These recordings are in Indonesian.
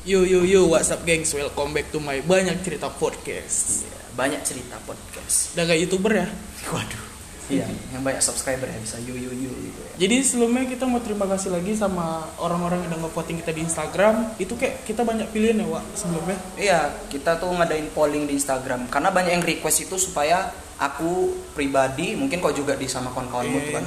Yo yo yo, what's up gengs? Welcome back to my banyak cerita podcast. Iya, banyak cerita podcast. Udah kayak youtuber ya. Waduh. Iya, yang banyak subscriber ya bisa yu yu yu gitu ya. Jadi sebelumnya kita mau terima kasih lagi sama orang-orang yang udah nge-voting kita di Instagram. Itu kayak kita banyak pilihan ya, Wak, sebelumnya. Iya, kita tuh ngadain polling di Instagram karena banyak yang request itu supaya aku pribadi, mungkin kau juga di sama kawan-kawanmu Iya, tuh kan.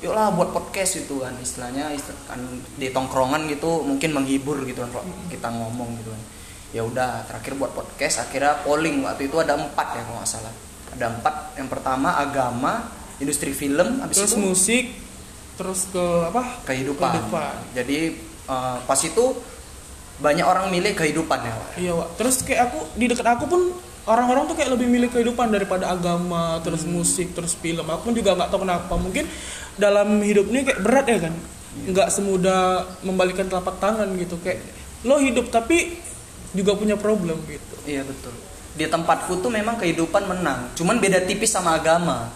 Iya. Yuklah buat podcast itu kan istilahnya istilah, kan di tongkrongan gitu mungkin menghibur gitu kan kalau kita ngomong gitu kan. Ya udah terakhir buat podcast akhirnya polling waktu itu ada empat ya kalau nggak salah. Ada empat. Yang pertama agama, industri film, habis Terus itu musik, terus ke apa? kehidupan. Kehidupan. Jadi eh, pas itu banyak orang milih kehidupan ya. Wak. Iya, Wak. Terus kayak aku di dekat aku pun orang-orang tuh kayak lebih milih kehidupan daripada agama, terus musik, terus film. Aku pun juga nggak tahu kenapa. Mungkin dalam hidup ini kayak berat ya kan. Nggak semudah membalikan telapak tangan gitu. Kayak lo hidup tapi juga punya problem gitu. Iya betul. Di tempatku tuh memang kehidupan menang. Cuman beda tipis sama agama.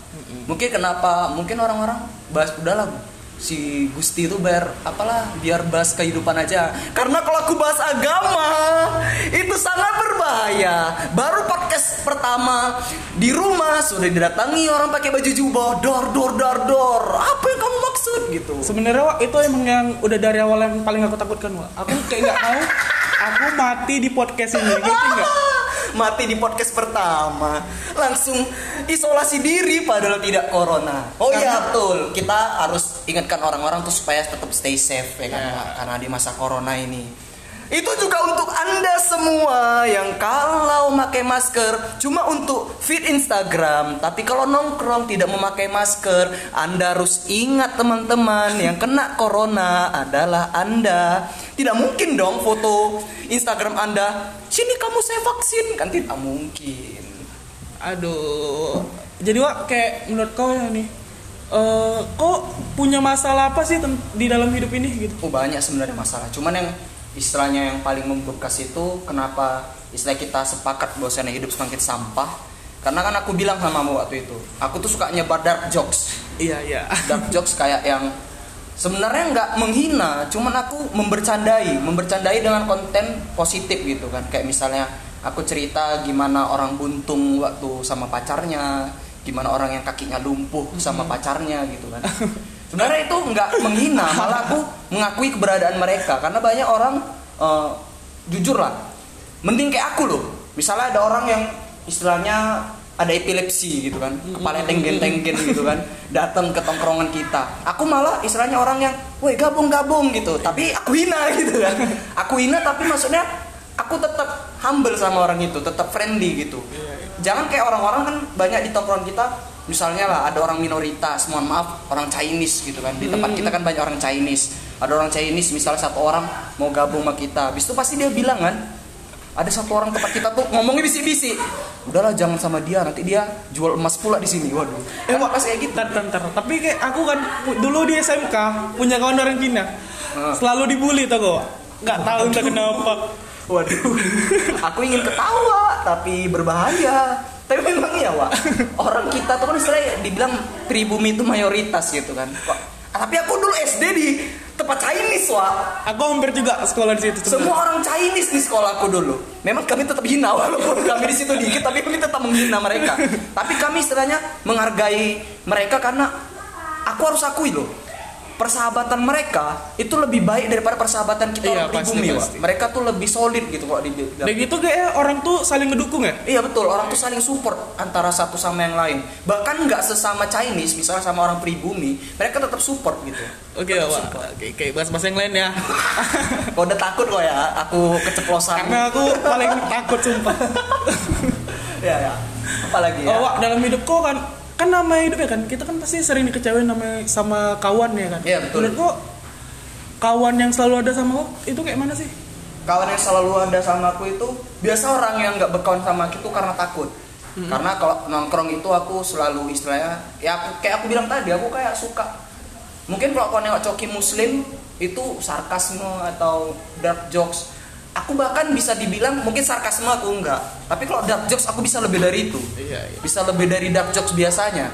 Mungkin kenapa? Mungkin orang-orang bahas udahlah si Gusti itu biar apalah biar bahas kehidupan aja. Karena kalau aku bahas agama itu sangat berbahaya. Baru podcast pertama di rumah sudah didatangi orang pakai baju jubah dor dor dor dor. Apa yang kamu maksud gitu? Sebenarnya Wak, itu emang yang udah dari awal yang paling aku takutkan Wak. Aku kayak nggak mau aku mati di podcast ini, ngerti nggak? Mati di podcast pertama langsung isolasi diri padahal tidak corona oh iya betul kita harus ingatkan orang-orang tuh supaya tetap stay safe ya kan. Pak? karena di masa corona ini itu juga untuk anda semua yang kalau pakai masker cuma untuk feed Instagram tapi kalau nongkrong tidak memakai masker anda harus ingat teman-teman yang kena corona adalah anda tidak mungkin dong foto Instagram anda sini kamu saya vaksin kan tidak mungkin Aduh. Jadi Wak, kayak menurut kau ya nih, eh kok punya masalah apa sih di dalam hidup ini gitu? Oh banyak sebenarnya masalah. Cuman yang istilahnya yang paling membekas itu kenapa istilah kita sepakat bahwasanya hidup semakin sampah. Karena kan aku bilang sama kamu waktu itu, aku tuh suka nyebar dark jokes. Iya iya. Dark jokes kayak yang sebenarnya nggak menghina, cuman aku membercandai, membercandai dengan konten positif gitu kan. Kayak misalnya aku cerita gimana orang buntung waktu sama pacarnya, gimana orang yang kakinya lumpuh sama pacarnya gitu kan. Sebenarnya itu nggak menghina, malah aku mengakui keberadaan mereka karena banyak orang eh, jujur lah, mending kayak aku loh. Misalnya ada orang yang istilahnya ada epilepsi gitu kan, kepala tenggen-tenggen gitu kan, datang ke tongkrongan kita. Aku malah istilahnya orang yang, woi gabung-gabung gitu, tapi aku hina gitu kan. Aku hina tapi maksudnya aku tetap humble sama orang itu, tetap friendly gitu. Jangan kayak orang-orang kan banyak di tongkrongan kita, misalnya lah ada orang minoritas, mohon maaf orang Chinese gitu kan. Di tempat kita kan banyak orang Chinese. Ada orang Chinese misalnya satu orang mau gabung sama kita, habis itu pasti dia bilang kan, ada satu orang tempat kita tuh ngomongnya bisik-bisik. Udahlah jangan sama dia, nanti dia jual emas pula di sini. Waduh. Eh, pas kayak gitu. Ntar, ntar. Tapi kayak aku kan dulu di SMK punya kawan orang Cina. Selalu dibully tau gak? Nggak tahu entah kenapa. Waduh. Aku ingin ketawa tapi berbahaya. Tapi memang iya, Wak. Orang kita tuh kan istilahnya dibilang pribumi itu mayoritas gitu kan. Kok tapi aku dulu SD di tempat Chinese, Wak. Aku hampir juga sekolah di situ. Semua orang Chinese di sekolahku dulu. Memang kami tetap hina walaupun kami di situ dikit, tapi kami tetap menghina mereka. Tapi kami istilahnya menghargai mereka karena aku harus akui loh. Persahabatan mereka itu lebih baik daripada persahabatan kita Iya, orang pasti, pribumi, Wak. pasti. Mereka tuh lebih solid gitu kok di Dan gitu kayak orang tuh saling ngedukung ya? Iya betul, orang tuh saling support antara satu sama yang lain. Bahkan nggak sesama Chinese, misalnya sama orang pribumi, mereka tetap support gitu. Oke, support. Oke, oke, bahas-bahas yang lain ya. Kau udah takut kok ya, aku keceplosan. Karena aku paling takut sumpah. ya ya. Apalagi ya? Oh, Wak, dalam hidup kau kan kan nama hidupnya kan kita kan pasti sering dikecewain sama sama kawan ya kan. Iya, betul. Menurut kau kawan yang selalu ada sama kau itu kayak mana sih? kawan yang selalu ada sama aku itu biasa orang yang nggak berkawan sama aku itu karena takut karena kalau nongkrong itu aku selalu istilahnya ya aku, kayak aku bilang tadi aku kayak suka mungkin kalau kau nengok coki muslim itu sarkasme atau dark jokes aku bahkan bisa dibilang mungkin sarkasme aku enggak tapi kalau dark jokes aku bisa lebih dari itu Iya, iya. bisa lebih dari dark jokes biasanya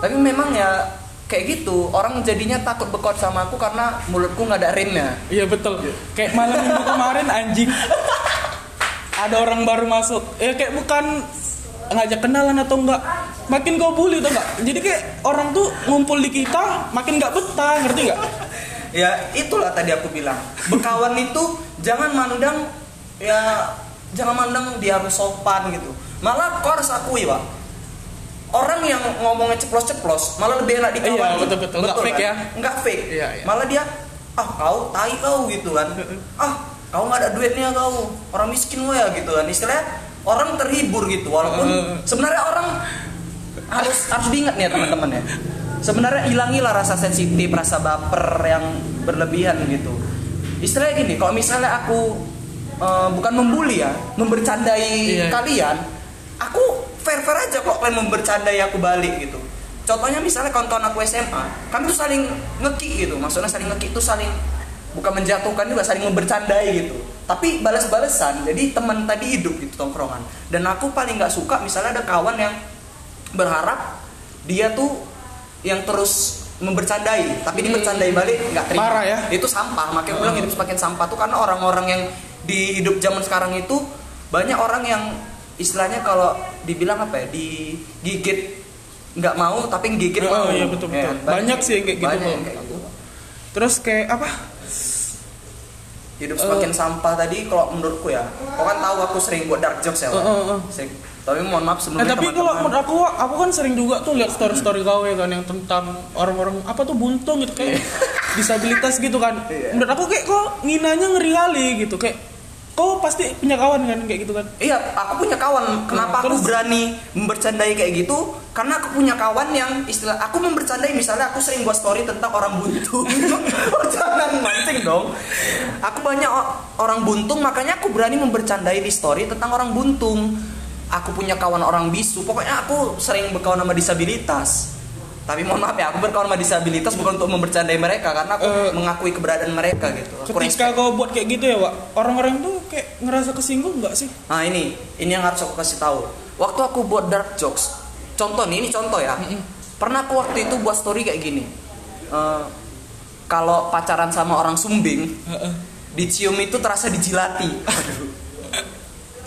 tapi memang ya kayak gitu orang jadinya takut bekot sama aku karena mulutku nggak ada rimnya Iya betul. Kayak malam minggu kemarin anjing. Ada orang baru masuk. Ya kayak bukan ngajak kenalan atau enggak. Makin kau bully atau enggak. Jadi kayak orang tuh ngumpul di kita makin nggak betah, ngerti nggak? ya itulah tadi aku bilang berkawan itu jangan mandang ya jangan mandang dia harus sopan gitu. Malah kau harus akui pak. Orang yang ngomongnya ceplos-ceplos malah lebih enak dikawan Iya, betul-betul. Nggak fake ya. nggak fake. Iya, iya. malah dia ah kau tai kau gitu kan. Ah kau nggak ada duitnya kau. Orang miskin lo ya gitu kan. Istilahnya orang terhibur gitu walaupun sebenarnya orang harus harus diingat nih ya teman-teman ya. Sebenarnya hilangilah rasa sensitif rasa baper yang berlebihan gitu istilahnya gini kalau misalnya aku eh, bukan membuli ya membercandai Iya. kalian aku fair fair aja kok kalian membercandai aku balik gitu. Contohnya misalnya kawan-kawan aku SMA kami tuh saling ngeki gitu maksudnya saling ngeki itu saling bukan menjatuhkan juga saling membercandai gitu. Tapi balas-balesan jadi teman tadi hidup gitu tongkrongan. Dan aku paling nggak suka misalnya ada kawan yang berharap dia tuh yang terus membercandai tapi dibercandai balik nggak terima Parah ya. itu sampah makanya aku bilang hidup semakin sampah tuh karena orang-orang yang di hidup zaman sekarang itu banyak orang yang istilahnya kalau dibilang apa ya digigit nggak mau tapi gigit Oh, mau iya, betul, Ya, betul. Banyak sih yang kayak gitu, banyak yang kayak gitu. Terus kayak apa? hidup semakin sampah tadi kalau menurutku ya kau kan tahu aku sering buat dark jokes ya? Uh, uh, uh. Sering. Tapi mohon maaf Nah, sebelumnya tapi kalau teman-teman. menurut aku, aku kan sering juga tuh lihat story-story kau ya kan yang tentang orang-orang apa tuh buntung gitu kayak disabilitas gitu kan. Iya. Menurut aku kayak kok nginanya ngeri kali gitu kayak kau pasti punya kawan kan kayak gitu kan. Iya, aku punya kawan. Kenapa aku terus? berani membercandai kayak gitu? Karena aku punya kawan yang istilah aku membercandai misalnya aku sering buat story tentang orang buntung. Oh, Jangan mancing dong. Aku banyak orang buntung, makanya aku berani membercandai di story tentang orang buntung. Aku punya kawan orang bisu. Pokoknya aku sering berkawan sama disabilitas. Tapi mohon maaf ya, aku berkawan sama disabilitas bukan untuk membercandai mereka karena aku Eh, mengakui keberadaan mereka gitu. Aku Ketika respect. kau buat kayak gitu ya, Wak, orang-orang tuh kayak ngerasa kesinggung nggak sih? Nah ini, ini yang harus aku kasih tahu. Waktu aku buat dark jokes, contoh nih, ini contoh ya. Pernah aku waktu itu buat story kayak gini. Eh, kalau pacaran sama orang sumbing, Heeh. dicium itu terasa dijilati. Aduh.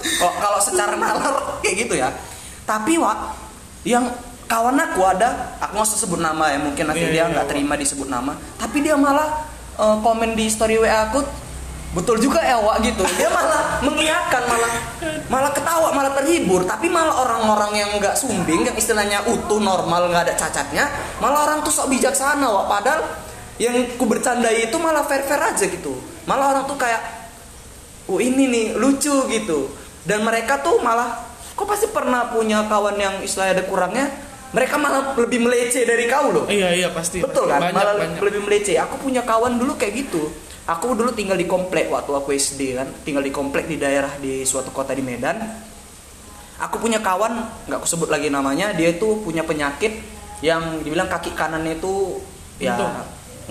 Kok kalau secara nalar kayak gitu ya. Tapi Wak, yang kawan aku ada, aku nggak sebut nama ya, mungkin nanti Iya, dia iya, nggak Wak. terima disebut nama. Tapi dia malah eh, komen di story WA aku, betul juga ya Wak gitu. Dia malah mengiyakan, malah malah ketawa, malah terhibur. Tapi malah orang-orang yang nggak sumbing, yang istilahnya utuh normal nggak ada cacatnya, malah orang tuh sok bijaksana Wak. Padahal yang ku bercandai itu malah fair-fair aja gitu. Malah orang tuh kayak oh ini nih lucu gitu dan mereka tuh malah kok pasti pernah punya kawan yang istilahnya ada kurangnya? Mereka malah lebih meleceh dari kau loh. Iya iya pasti. betul pasti. kan? Banyak, malah banyak. lebih meleceh. Aku punya kawan dulu kayak gitu. Aku dulu tinggal di komplek waktu aku SD kan. Tinggal di komplek di daerah di suatu kota di Medan. Aku punya kawan nggak aku sebut lagi namanya dia itu punya penyakit yang dibilang kaki kanannya itu ya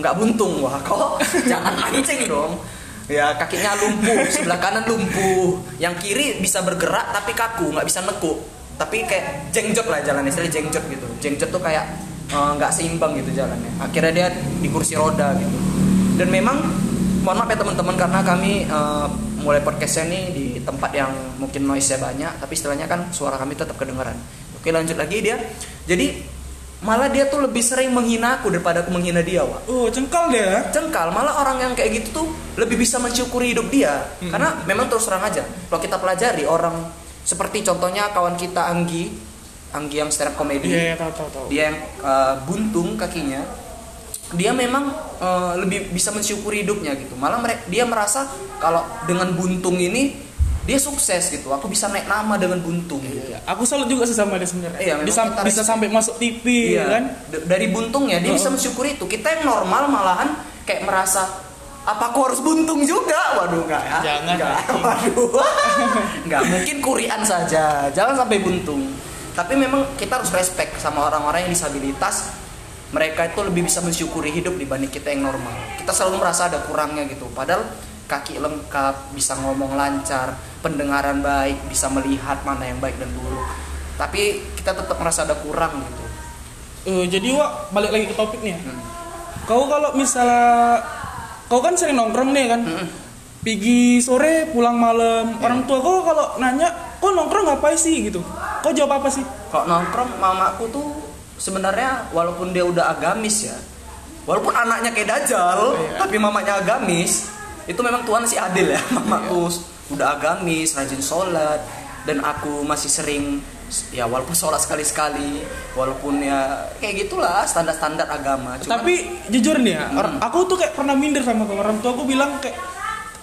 nggak buntung. Wah kok? Jangan mancing dong ya kakinya lumpuh sebelah kanan lumpuh. Yang kiri bisa bergerak tapi kaku nggak bisa nekuk tapi kayak jengjot lah jalannya istilah jengjot gitu. Jengjot tuh kayak eh, nggak seimbang gitu jalannya. Akhirnya dia di kursi roda gitu. Dan memang mohon maaf ya teman-teman karena kami eh, mulai podcastnya nih di tempat yang mungkin noise-nya banyak tapi istilahnya kan suara kami tetap kedengaran oke lanjut lagi dia. Jadi malah dia tuh lebih sering menghina aku daripada aku menghina dia Wak Oh cengkal dia. cengkal malah orang yang kayak gitu tuh lebih bisa mensyukuri hidup dia Hmm. karena memang terus terang aja kalau kita pelajari orang seperti contohnya kawan kita Anggi Anggi yang stand up comedy Iya iya tahu tahu tahu. dia yang uh, buntung kakinya dia memang uh, lebih bisa mensyukuri hidupnya gitu malah mere- dia merasa kalau dengan buntung ini dia sukses gitu aku bisa naik nama dengan buntung gitu. Iya, Aku salut juga sih sama dia sebenarnya. Iya, bisa bisa sampai masuk TV Iya, kan. D- dari buntungnya dia bisa Heeh. mensyukuri itu. Kita yang normal malahan kayak merasa apa aku harus buntung juga? Waduh enggak ya. Jangan, Enggak. Waduh. enggak, mungkin kurian saja. Jangan sampai buntung. Tapi memang kita harus respect sama orang-orang yang disabilitas. Mereka itu lebih bisa mensyukuri hidup dibanding kita yang normal. Kita selalu merasa ada kurangnya gitu. Padahal kaki lengkap, bisa ngomong lancar, pendengaran baik, bisa melihat mana yang baik dan buruk. Tapi kita tetap merasa ada kurang gitu Eh, jadi Wak, balik lagi ke topik nih ya. Kau kalau misalnya kau kan sering nongkrong nih kan. Pagi sore pulang malam. Orang tua kau kalau nanya, "Kau nongkrong ngapain sih?" gitu. Kau jawab apa sih? Kalau nongkrong mamaku tuh sebenarnya walaupun dia udah agamis ya, walaupun anaknya kayak dajal, Iya. tapi mamanya agamis, itu memang Tuhan sih adil ya. Mamaku udah agamis, rajin sholat, dan aku masih sering ya walaupun sholat sekali-sekali, walaupun ya kayak gitulah standar-standar agama. Cuman- Tapi jujur nih ya, orang- aku tuh kayak pernah minder sama orang tua aku bilang kayak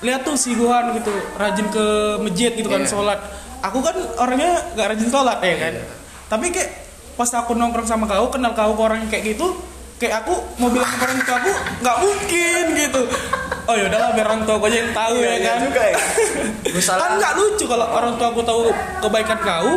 lihat tuh si Guhan gitu, rajin ke masjid gitu kan Iya. sholat. Aku kan orangnya gak rajin sholat ya kan. Iya. Tapi kayak pas aku nongkrong sama kau, kenal kau ke orang kayak gitu, kayak aku mau bilang ke orang tua aku nggak mungkin gitu. Oh ya udahlah biar orang tua aku aja yang tahu Iya, ya iya kan. juga ya. Misalnya- kan nggak lucu kalau orang tua aku tahu kebaikan kau.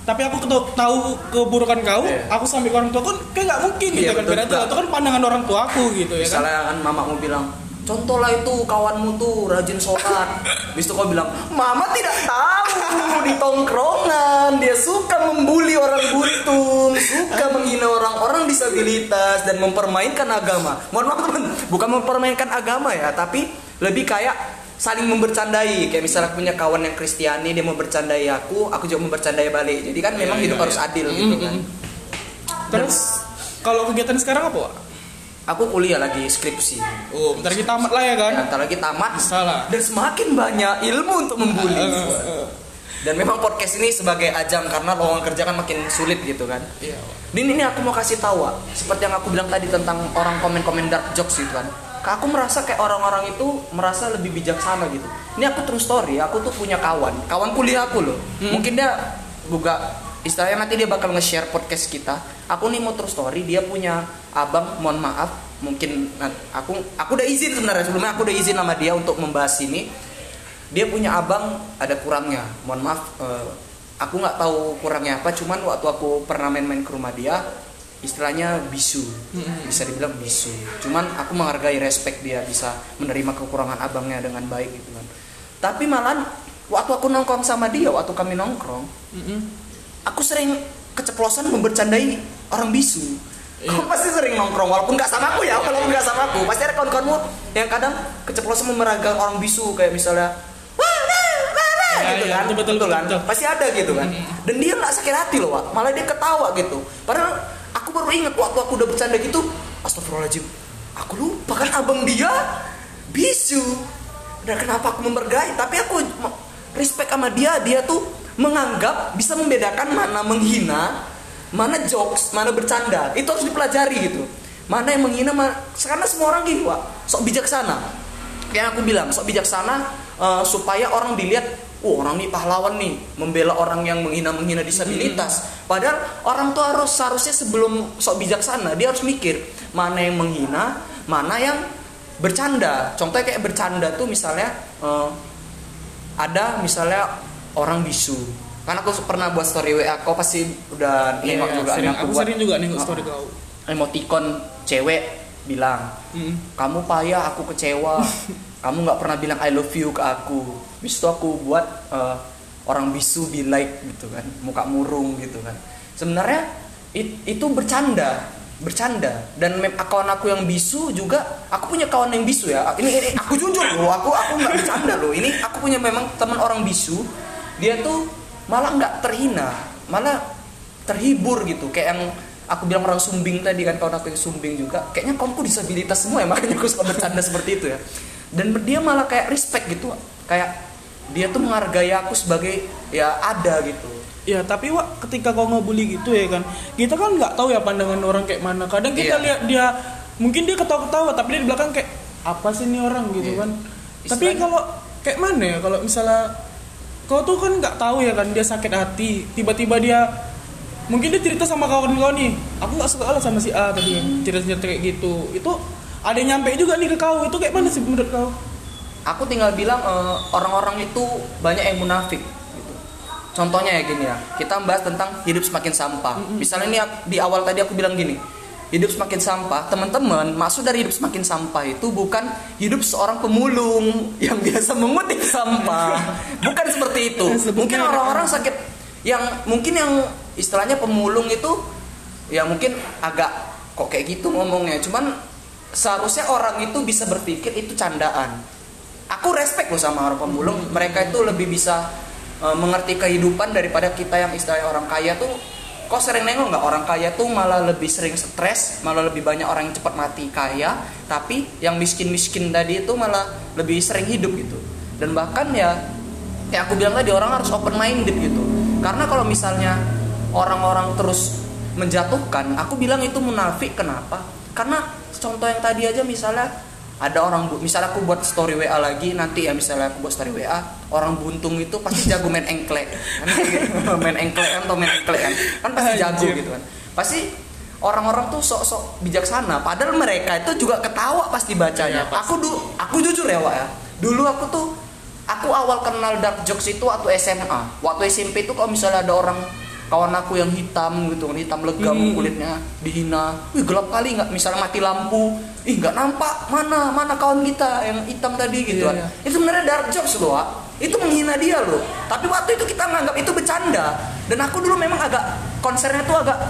Tapi aku tahu, tahu keburukan kau, Iya. aku sampai ke orang tua kan kayak nggak mungkin gitu Iya, kan. Beda itu kan pandangan orang tua aku gitu ya kan. Misalnya kan mamamu bilang, contoh lah itu kawanmu tuh rajin sholat. Habis itu kau bilang, mama tidak tahu di tongkrongan dia suka membuli orang buntung, suka menghina orang-orang disabilitas dan mempermainkan agama. Mohon maaf teman, bukan mempermainkan agama ya, tapi lebih kayak saling membercandai kayak misalnya punya kawan yang Kristiani dia mau bercandai aku aku juga mau bercandai balik jadi kan memang Iya, hidup iya, harus iya. adil gitu kan Terus kalau kegiatan sekarang apa? Aku kuliah lagi skripsi Oh, bentar kita tamat lah ya kan. Antar lagi tamat Salah. dan semakin banyak ilmu untuk membuli. Dan memang podcast ini sebagai ajang karena lowongan kerja kan makin sulit gitu kan. Iya. Dan ini aku mau kasih tahu, Wak. seperti yang aku bilang tadi tentang orang komen-komen dark jokes gitu kan. Aku merasa kayak orang-orang itu merasa lebih bijaksana gitu. Ini aku true story, aku tuh punya kawan, kawan kuliah aku loh. Mungkin dia juga istilahnya nanti dia bakal nge-share podcast kita. Aku nih mau true story, dia punya abang, mohon maaf, mungkin aku aku udah izin sebenarnya sebelumnya aku udah izin sama dia untuk membahas ini. Dia punya abang ada kurangnya, mohon maaf. eh, aku nggak tahu kurangnya apa, cuman waktu aku pernah main-main ke rumah dia, istilahnya bisu bisa dibilang bisu cuman aku menghargai respect dia bisa menerima kekurangan abangnya dengan baik gitu kan tapi malah waktu aku nongkrong sama dia waktu kami nongkrong Mm-mm. Aku sering keceplosan membercandai orang bisu. Kau pasti sering nongkrong walaupun nggak sama aku ya walaupun nggak sama aku. Pasti ada kawan-kawanmu yang kadang keceplosan memeragang orang bisu kayak misalnya Ya, gitu ya, kan. betul, betul, Betul kan? betul. pasti ada gitu kan. Dan dia nggak sakit hati loh Wak. malah dia ketawa gitu. Padahal aku baru ingat waktu aku udah bercanda gitu astagfirullahaladzim aku lupa kan abang dia bisu. Dan kenapa aku membergai tapi aku respect sama dia dia tuh menganggap bisa membedakan mana menghina mana jokes mana bercanda. Itu harus dipelajari gitu. Mana yang menghina mana karena semua orang gini Wak. Sok bijaksana. Yang aku bilang sok bijaksana eh, supaya orang dilihat oh orang nih pahlawan nih membela orang yang menghina menghina disabilitas. Padahal orang tua harus seharusnya sebelum sok bijaksana dia harus mikir mana yang menghina mana yang bercanda. Contohnya kayak bercanda tuh misalnya eh, ada misalnya orang bisu. Kan aku pernah buat story WA kau pasti udah Iya, nengok juga sering, yang aku buat. sering juga nengok Oh, story kau. emoticon cewek bilang Mm. kamu payah aku kecewa. Kamu nggak pernah bilang I love you ke aku. Itu aku buat eh, orang bisu be like gitu kan muka murung gitu kan. Sebenarnya it- itu bercanda bercanda. Dan mem- kawan aku yang bisu juga aku punya kawan yang bisu ya. Ini, ini aku jujur loh aku aku nggak bercanda loh. Ini aku punya memang teman orang bisu dia tuh malah nggak terhina malah terhibur gitu. Kayak yang aku bilang orang sumbing tadi kan kawan aku yang sumbing juga kayaknya kawanku disabilitas semua ya makanya aku suka bercanda seperti itu ya. Dan dia malah kayak respect gitu kayak dia tuh menghargai aku sebagai ya ada gitu. Ya tapi Wak ketika kau ngebully gitu ya kan Kita kan nggak tahu ya pandangan orang kayak mana. Kadang kita Iya. lihat dia Mungkin dia ketawa-ketawa Tapi dia di belakang kayak Apa sih ini orang? gitu Iya. kan. Tapi Istilahnya- kalau Kayak mana ya Kalau misalnya Kau tuh kan nggak tahu ya kan Dia sakit hati. Tiba-tiba dia Mungkin dia cerita sama kawan kau nih Aku nggak suka lah sama si A tadi kan Cerita-cerita kayak gitu. Itu ada yang nyampe juga nih ke kau. Itu kayak mana sih menurut kau? Aku tinggal bilang eh, orang-orang itu banyak yang munafik. Gitu. Contohnya ya gini ya, kita bahas tentang hidup semakin sampah. Misalnya ini di awal tadi aku bilang gini, hidup semakin sampah, teman-teman, maksud dari hidup semakin sampah itu bukan hidup seorang pemulung yang biasa mengutip sampah, bukan seperti itu. Mungkin orang-orang sakit yang mungkin yang istilahnya pemulung itu ya mungkin agak kok kayak gitu ngomongnya. Cuman seharusnya orang itu bisa berpikir itu candaan. Aku respect loh sama orang pemulung. Mereka itu lebih bisa uh, mengerti kehidupan daripada kita yang istilahnya orang kaya tuh kok sering nengok nggak? Orang kaya tuh malah lebih sering stres malah lebih banyak orang yang cepat mati kaya tapi yang miskin miskin tadi itu malah lebih sering hidup gitu. Dan bahkan ya kayak aku bilang tadi orang harus open minded gitu. Karena kalau misalnya orang-orang terus menjatuhkan aku bilang itu munafik. Kenapa? Karena contoh yang tadi aja misalnya ada orang misalnya aku buat story WA lagi nanti ya misalnya aku buat story WA orang buntung itu pasti jago main engklek. Kan gitu. main engklek kan atau main engklek kan? Kan pasti jago gitu kan. Pasti orang-orang tuh sok-sok bijaksana. Padahal mereka itu juga ketawa pasti bacanya. Ya, aku du aku jujur ya Wak ya. Dulu aku tuh aku awal kenal dark jokes itu waktu SMA waktu SMP itu kalau misalnya ada orang kawan aku yang hitam gitu kan hitam legam hmm. kulitnya dihina. Wih gelap kali nggak? Misalnya mati lampu. Ih nggak nampak mana mana kawan kita yang hitam tadi gitu yeah, kan. yeah. itu sebenarnya dark jokes loh itu menghina dia loh. Tapi waktu itu kita nganggap itu bercanda. Dan aku dulu memang agak konsernya tuh agak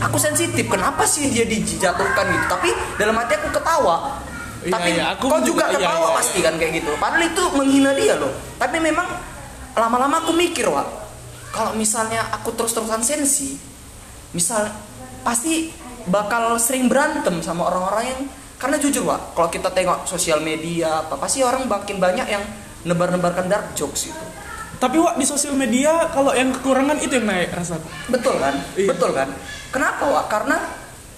aku sensitif. Kenapa sih dia dijatuhkan gitu? Tapi dalam hati aku ketawa. Iya, tapi iya, aku kau juga iya, ketawa iya, iya, pasti kan kayak gitu. Padahal itu menghina dia loh. Tapi memang lama-lama aku mikir wah kalau misalnya aku terus-terusan sensi misal pasti bakal sering berantem sama orang-orang yang karena jujur pak kalau kita tengok sosial media apa pasti orang makin banyak yang nebar-nebarkan dark jokes itu. Tapi wak di sosial media kalau yang kekurangan itu yang naik rasa betul kan? Iya. betul kan? Kenapa wak? Karena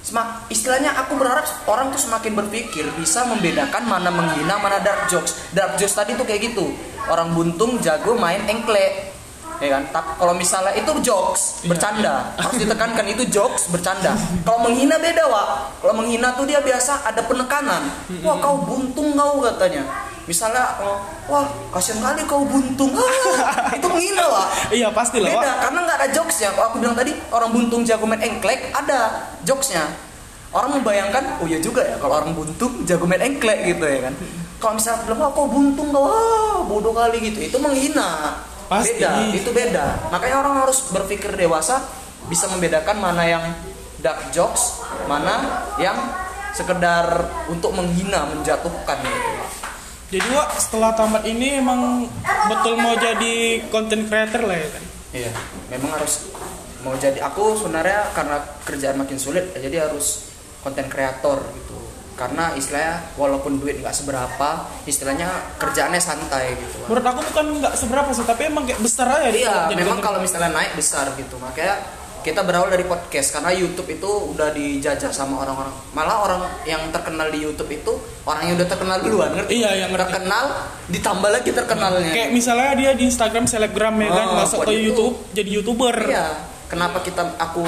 semak, istilahnya aku berharap orang tuh semakin berpikir bisa membedakan mana menghina mana dark jokes. Dark jokes tadi tuh kayak gitu. Orang buntung jago main engkle. Ya kan? Tapi kalau misalnya itu jokes iya. bercanda. Harus ditekankan itu jokes bercanda. Kalau menghina beda wa kalau menghina tuh dia biasa ada penekanan. Wah kau buntung kau katanya misalnya oh, wah kasian kali kau buntung. Ah, itu menghina wa iya pasti lah beda karena nggak ada jokesnya kalau aku bilang tadi orang buntung jago main engklek ada jokesnya. Orang membayangkan oh ya juga ya kalau orang buntung jago main engklek gitu ya kan. Kalau misalnya bilang wah kau buntung kau wah bodoh kali gitu itu menghina. Pasti. Beda, itu beda. Makanya orang harus berpikir dewasa bisa membedakan mana yang dark jokes, mana yang sekedar untuk menghina, menjatuhkan gitu. Jadi Wak, setelah tamat ini emang betul mau jadi content creator lah ya kan? Iya, memang harus mau jadi. Aku sebenarnya karena kerjaan makin sulit jadi harus konten kreator gitu. Karena istilahnya walaupun duit nggak seberapa istilahnya kerjaannya santai gitu. Menurut aku bukan nggak seberapa sih tapi emang kayak besar aja iya memang kalau misalnya naik besar gitu. Makanya kita berawal dari podcast karena YouTube itu udah dijajah sama orang-orang. Malah orang yang terkenal di YouTube itu orang yang udah terkenal duluan ngerti? Iya yang terkenal ditambah lagi terkenalnya. Kayak misalnya dia di Instagram selebgram ya kan? Oh, masuk ke YouTube jadi youtuber. Iya. Kenapa kita aku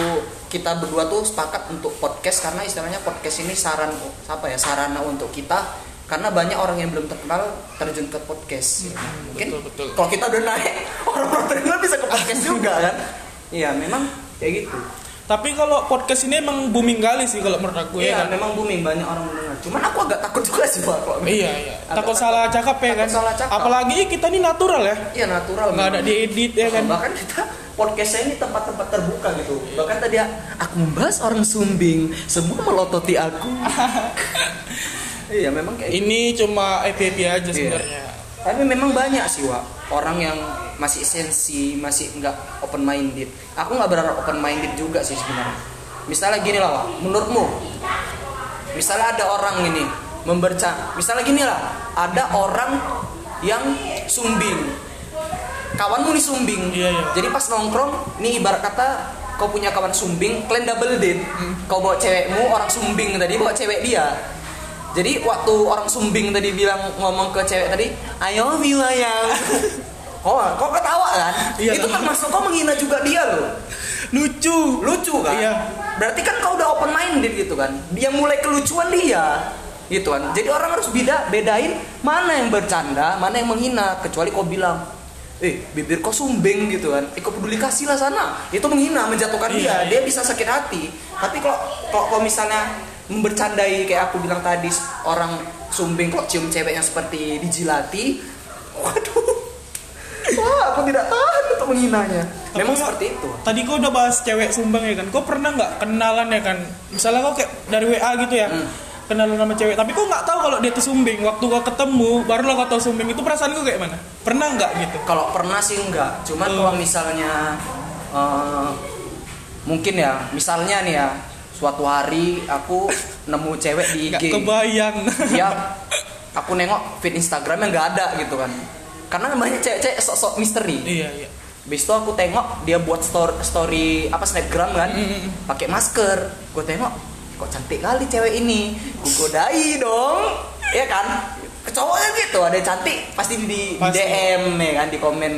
kita berdua tuh sepakat untuk podcast? Karena istilahnya podcast ini saran apa ya sarana untuk kita. Karena banyak orang yang belum terkenal terjun ke podcast. Ya. Mungkin betul, betul. kalau kita udah naik orang-orang terkenal bisa ke podcast juga kan? Iya memang kayak gitu tapi kalau podcast ini emang booming kali sih kalau menurut aku ya iya, ya kan. memang booming banyak orang mendengar. Cuman aku agak takut juga sih pak. Kalau iya iya. Takut salah cakap ya kan. Salah cakap. Apalagi kita ini natural ya. Iya natural. Nggak ada diedit ya kan. Bahkan kita podcastnya ini tempat-tempat terbuka gitu. Iya. Bahkan tadi aku membahas orang sumbing, semua melototi aku. iya memang kayak. Ini gitu. cuma EPP aja iya. sebenarnya. Tapi memang banyak sih Wak orang yang masih sensi, masih nggak open minded. Aku nggak berharap open minded juga sih sebenarnya. Misalnya gini lah, Wak, menurutmu, misalnya ada orang ini memberca, misalnya gini lah, ada orang yang sumbing, kawanmu nih sumbing, iya, iya. jadi pas nongkrong, nih ibarat kata kau punya kawan sumbing, kalian double date, hmm. kau bawa cewekmu orang sumbing tadi bawa cewek dia, jadi waktu orang sumbing tadi bilang ngomong ke cewek tadi, ayo wilayah. Oh, kok ketawa kan? Iya, itu kan masuk kau menghina juga dia loh. Lucu, lucu kan? Iya. Berarti kan kau udah open minded gitu kan? Dia mulai kelucuan dia gitu kan. Jadi orang harus beda bedain mana yang bercanda, mana yang menghina. Kecuali kau bilang, eh bibir kau sumbing gitu kan eh kau peduli kasih lah sana itu menghina menjatuhkan iya, dia iya. dia bisa sakit hati tapi kalau kalau misalnya bercandai kayak aku bilang tadi orang sumbing kok cium ceweknya seperti dijilati waduh wah aku tidak tahan untuk menghinanya Tapi memang kok- seperti itu Tadi kau udah bahas cewek sumbang ya kan. Kau pernah nggak kenalan ya kan? Misalnya kau kayak dari WA gitu ya. Hmm. Kenalan sama cewek, tapi kau nggak tahu kalau dia tuh sumbing. Waktu kau ketemu, baru lo kau tahu sumbing itu perasaan kau kayak mana? Pernah nggak gitu? kalau pernah sih enggak cuman Hmm. kalau misalnya eh, mungkin ya misalnya nih ya suatu hari aku nemu cewek di IG kebayang. ya aku nengok feed Instagramnya nggak ada gitu kan karena banyak cewek-cewek sok-sok misteri iya iya. Habis itu aku tengok dia buat story, story apa snapgram kan, Mm-mm. pakai masker. Gue tengok kok cantik kali cewek ini, gue godai dong, ya kan? Cowoknya gitu, ada yang cantik pasti di, di Pasti. DM ya kan, di komen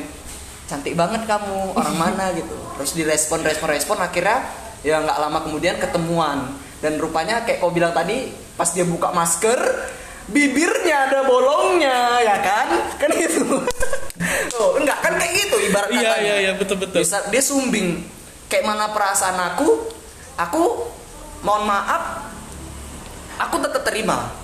cantik banget kamu, orang mana gitu. Terus direspon, respon, respon, akhirnya ya nggak lama kemudian ketemuan. Dan rupanya kayak kau bilang tadi pas dia buka masker bibirnya ada bolongnya ya kan? Kan itu. Oh enggak kan kayak gitu ibarat Iya iya iya betul betul. bisa dia sumbing. Kayak mana perasaan aku aku mohon maaf aku tetap terima.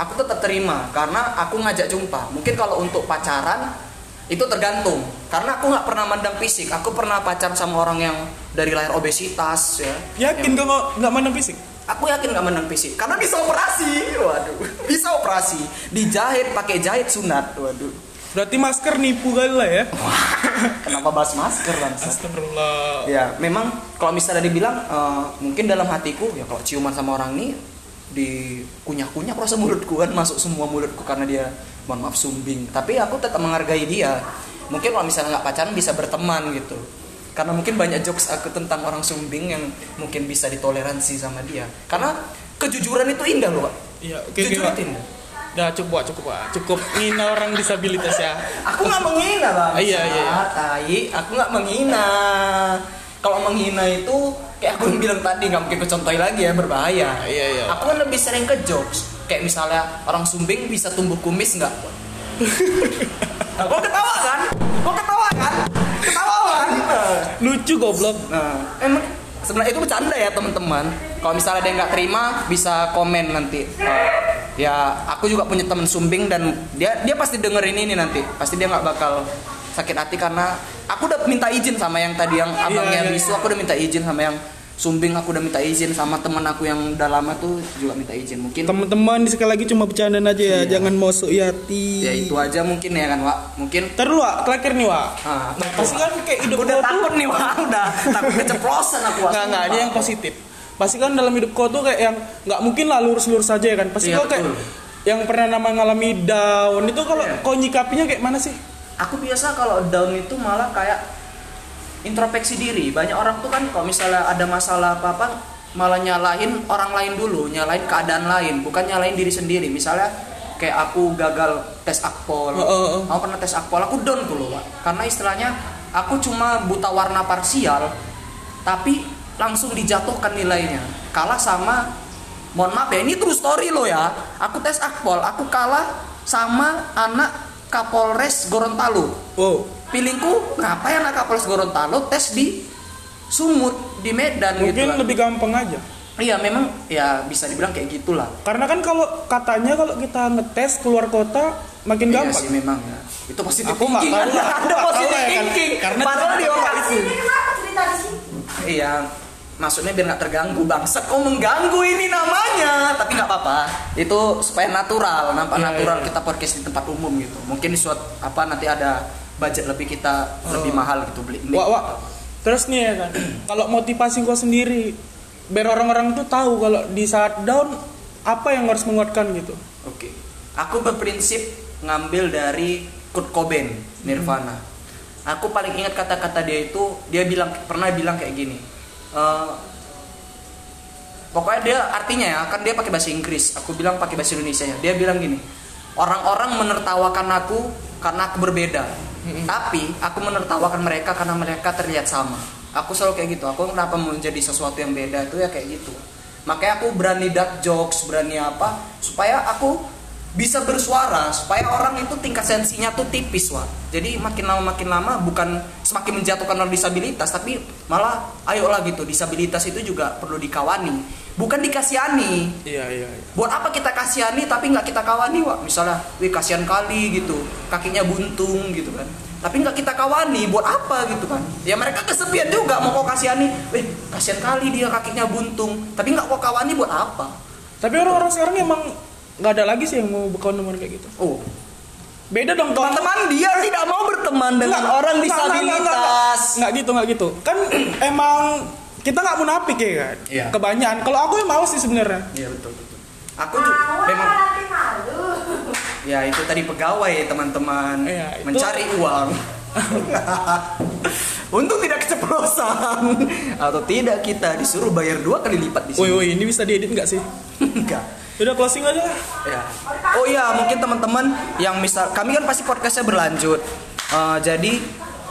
Aku tetap terima karena aku ngajak jumpa. Mungkin kalau untuk pacaran itu tergantung. Karena aku nggak pernah mandang fisik. Aku pernah pacaran sama orang yang dari lahir obesitas ya. Yakin Yang- kau nggak mandang fisik? aku yakin nggak mandang fisik. Karena bisa operasi. Waduh. Bisa operasi. Dijahit pakai jahit sunat. Waduh. Berarti masker nipu kali lah ya. kenapa bahas masker bangsa Astagfirullah. ya memang kalau misalnya dibilang eh, mungkin dalam hatiku ya kalau ciuman sama orang ini di kunyah-kunyah rasa mulutku kan masuk semua mulutku karena dia mohon maaf sumbing tapi aku tetap menghargai dia mungkin kalau misalnya nggak pacaran bisa berteman gitu karena mungkin banyak jokes aku tentang orang sumbing yang mungkin bisa ditoleransi sama dia karena kejujuran itu indah loh Pak. Iya, oke oke. jujur Pak. itu indah Udah cukup Pak, cukup Pak. Cukup ngina orang disabilitas ya. Aku nggak menghina bang. Ah, iya, iya, iya. Tai, aku nggak menghina. Kalau menghina itu kayak aku bilang tadi nggak mungkin aku contohin lagi ya berbahaya. Iya, iya. Aku kan lebih sering ke jokes. Kayak misalnya orang sumbing bisa tumbuh kumis nggak? nah, kok ketawa kan? Kok ketawa kan? Ketawa kan? Lucu goblok. Nah, emang sebenarnya itu bercanda ya teman-teman. Kalau misalnya dia nggak terima, bisa komen nanti. Eh, ya, aku juga punya teman sumbing dan dia dia pasti dengerin ini nanti. Pasti dia nggak bakal sakit hati karena aku udah minta izin sama yang tadi yang abangnya iya, iya. bisu. Aku udah minta izin sama yang sumbing. Aku udah minta izin sama teman aku yang udah lama tuh juga minta izin. Mungkin Teman-teman sekali lagi cuma bercandaan aja ya, Iya. jangan masuk hati. ya itu aja mungkin ya kan, Wak. Mungkin Ntar dulu Wak, terakhir nih Wak. Ah, Nah, pasti kan kayak hidup udah takut nih, Wak. Udah takut keceplosan aku. Wak. Nggak, nggak, dia yang positif. Pasti kan dalam hidup kau tuh kayak yang nggak mungkin lah lurus-lurus saja ya kan. Pasti Iya, kau kayak betul. yang pernah nama ngalami down itu kalau Iya. kau nyikapinya kayak mana sih? aku biasa kalau down itu malah kayak introspeksi diri. Banyak orang tuh kan kalau misalnya ada masalah apa apa malah nyalahin orang lain dulu nyalahin keadaan lain bukan nyalahin diri sendiri. Misalnya kayak aku gagal tes akpol. Oh, oh, oh. aku pernah tes akpol? Aku down tuh loh Pak. karena istilahnya aku cuma buta warna parsial tapi langsung dijatuhkan nilainya. Kalah sama mohon maaf ya ini true story loh ya. Aku tes akpol aku kalah sama anak Kapolres Gorontalo. Wow. Pilingku ngapain anak Kapolres Gorontalo tes di Sumut di Medan gitu Mungkin kan. lebih gampang aja. Iya memang ya bisa dibilang kayak gitulah. Karena kan kalau katanya kalau kita ngetes keluar kota makin Iya gampang. sih memang ya. Itu positif Aku nggak thinking. tahu lah, Ada tahu lah ya kan. Karena Padahal di otak itu. Iya, maksudnya biar nggak terganggu bangsat. Kau mengganggu ini namanya, tapi nggak apa-apa. Itu supaya natural, nampak Iya, natural iya. kita podcast di tempat umum gitu. Mungkin di suatu apa nanti ada budget lebih kita lebih Oh. mahal gitu beli. mic. Wak, wak. Terus nih ya kan, kalau motivasi kau sendiri, biar orang-orang tuh tahu kalau di saat down apa yang harus menguatkan gitu. Oke. Aku berprinsip ngambil dari Kurt Cobain, Nirvana. Aku paling ingat kata-kata dia itu, dia bilang pernah bilang kayak gini. eh, pokoknya dia artinya ya, kan dia pakai bahasa Inggris. Aku bilang pakai bahasa Indonesia ya. Dia bilang gini. Orang-orang menertawakan aku karena aku berbeda. Tapi aku menertawakan mereka karena mereka terlihat sama. Aku selalu kayak gitu. Aku kenapa menjadi sesuatu yang beda itu ya kayak gitu. Makanya aku berani dark jokes, berani apa supaya aku bisa bersuara supaya orang itu tingkat sensinya tuh tipis wah jadi makin lama makin lama bukan semakin menjatuhkan orang disabilitas tapi malah ayolah gitu disabilitas itu juga perlu dikawani bukan dikasihani. Iya, iya, iya. buat apa kita kasihani tapi nggak kita kawani wah misalnya wih kasihan kali gitu. Kakinya buntung gitu kan. Tapi nggak kita kawani buat apa gitu kan. Ya mereka kesepian juga mau kau kasihani. Eh kasihan kali dia kakinya buntung. Tapi nggak kau kawani buat apa? Tapi orang-orang sekarang emang nggak ada lagi sih yang mau berkawan teman kayak gitu. oh. Beda dong teman-teman dia tidak mau berteman dengan Nggak, orang nggak, nggak, nggak, disabilitas. Nggak. Nggak gitu, nggak gitu. Kan emang kita nggak munafik ya kan. Iya. Kebanyakan. Kalau aku yang mau sih sebenarnya. iya betul betul aku juga memang ya itu tadi pegawai teman-teman Iya, itu- mencari uang Untung tidak keceplosan atau tidak kita disuruh bayar dua kali lipat di Woi, sini. woi, ini bisa diedit nggak sih? Enggak. Udah closing aja. lah. Ya. Oh iya, mungkin teman-teman yang misal kami kan pasti podcastnya berlanjut. Eh, jadi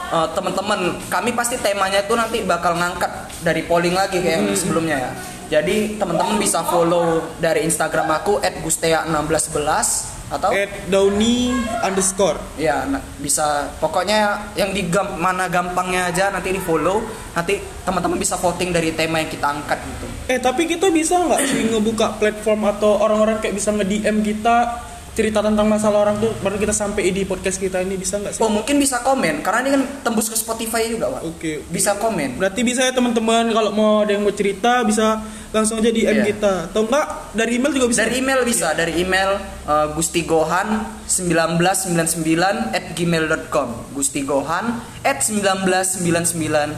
eh, teman-teman, kami pasti temanya itu nanti bakal ngangkat dari polling lagi kayak yang sebelumnya ya. Jadi teman-teman bisa follow dari Instagram aku @gustea1611 atau At Downy underscore. ya nah, bisa. Pokoknya yang di gam- mana gampangnya aja nanti di follow. Nanti teman-teman bisa voting dari tema yang kita angkat gitu. Eh tapi kita bisa nggak sih ngebuka platform atau orang-orang kayak bisa nge-DM kita cerita tentang masalah orang tuh baru kita sampai di podcast kita ini bisa nggak sih? oh mungkin bisa komen karena ini kan tembus ke Spotify juga pak Oke. bisa komen Berarti bisa ya teman-teman kalau mau ada yang mau cerita bisa langsung aja DM Iya. kita. Atau enggak dari email juga bisa. dari email bisa dari email uh, gustigohan 1999 at gmail.com gustigohan at 1999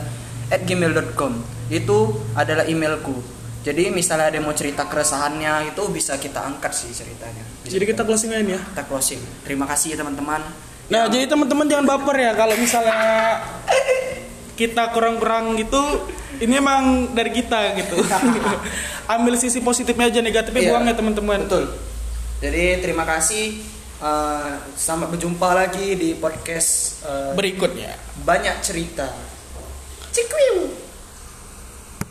at gmail.com itu adalah emailku jadi misalnya ada yang mau cerita keresahannya itu bisa kita angkat sih ceritanya Bisa Jadi kita closing aja ya. kita closing terima kasih ya teman-teman Nah, jadi teman-teman jangan baper ya kalau misalnya kita kurang-kurang gitu, ini emang dari kita gitu. Ambil sisi positifnya aja, negatifnya Iya. buang ya teman-teman. betul jadi terima kasih uh, sampai berjumpa lagi di podcast uh, Berikutnya. banyak cerita Cikwiu.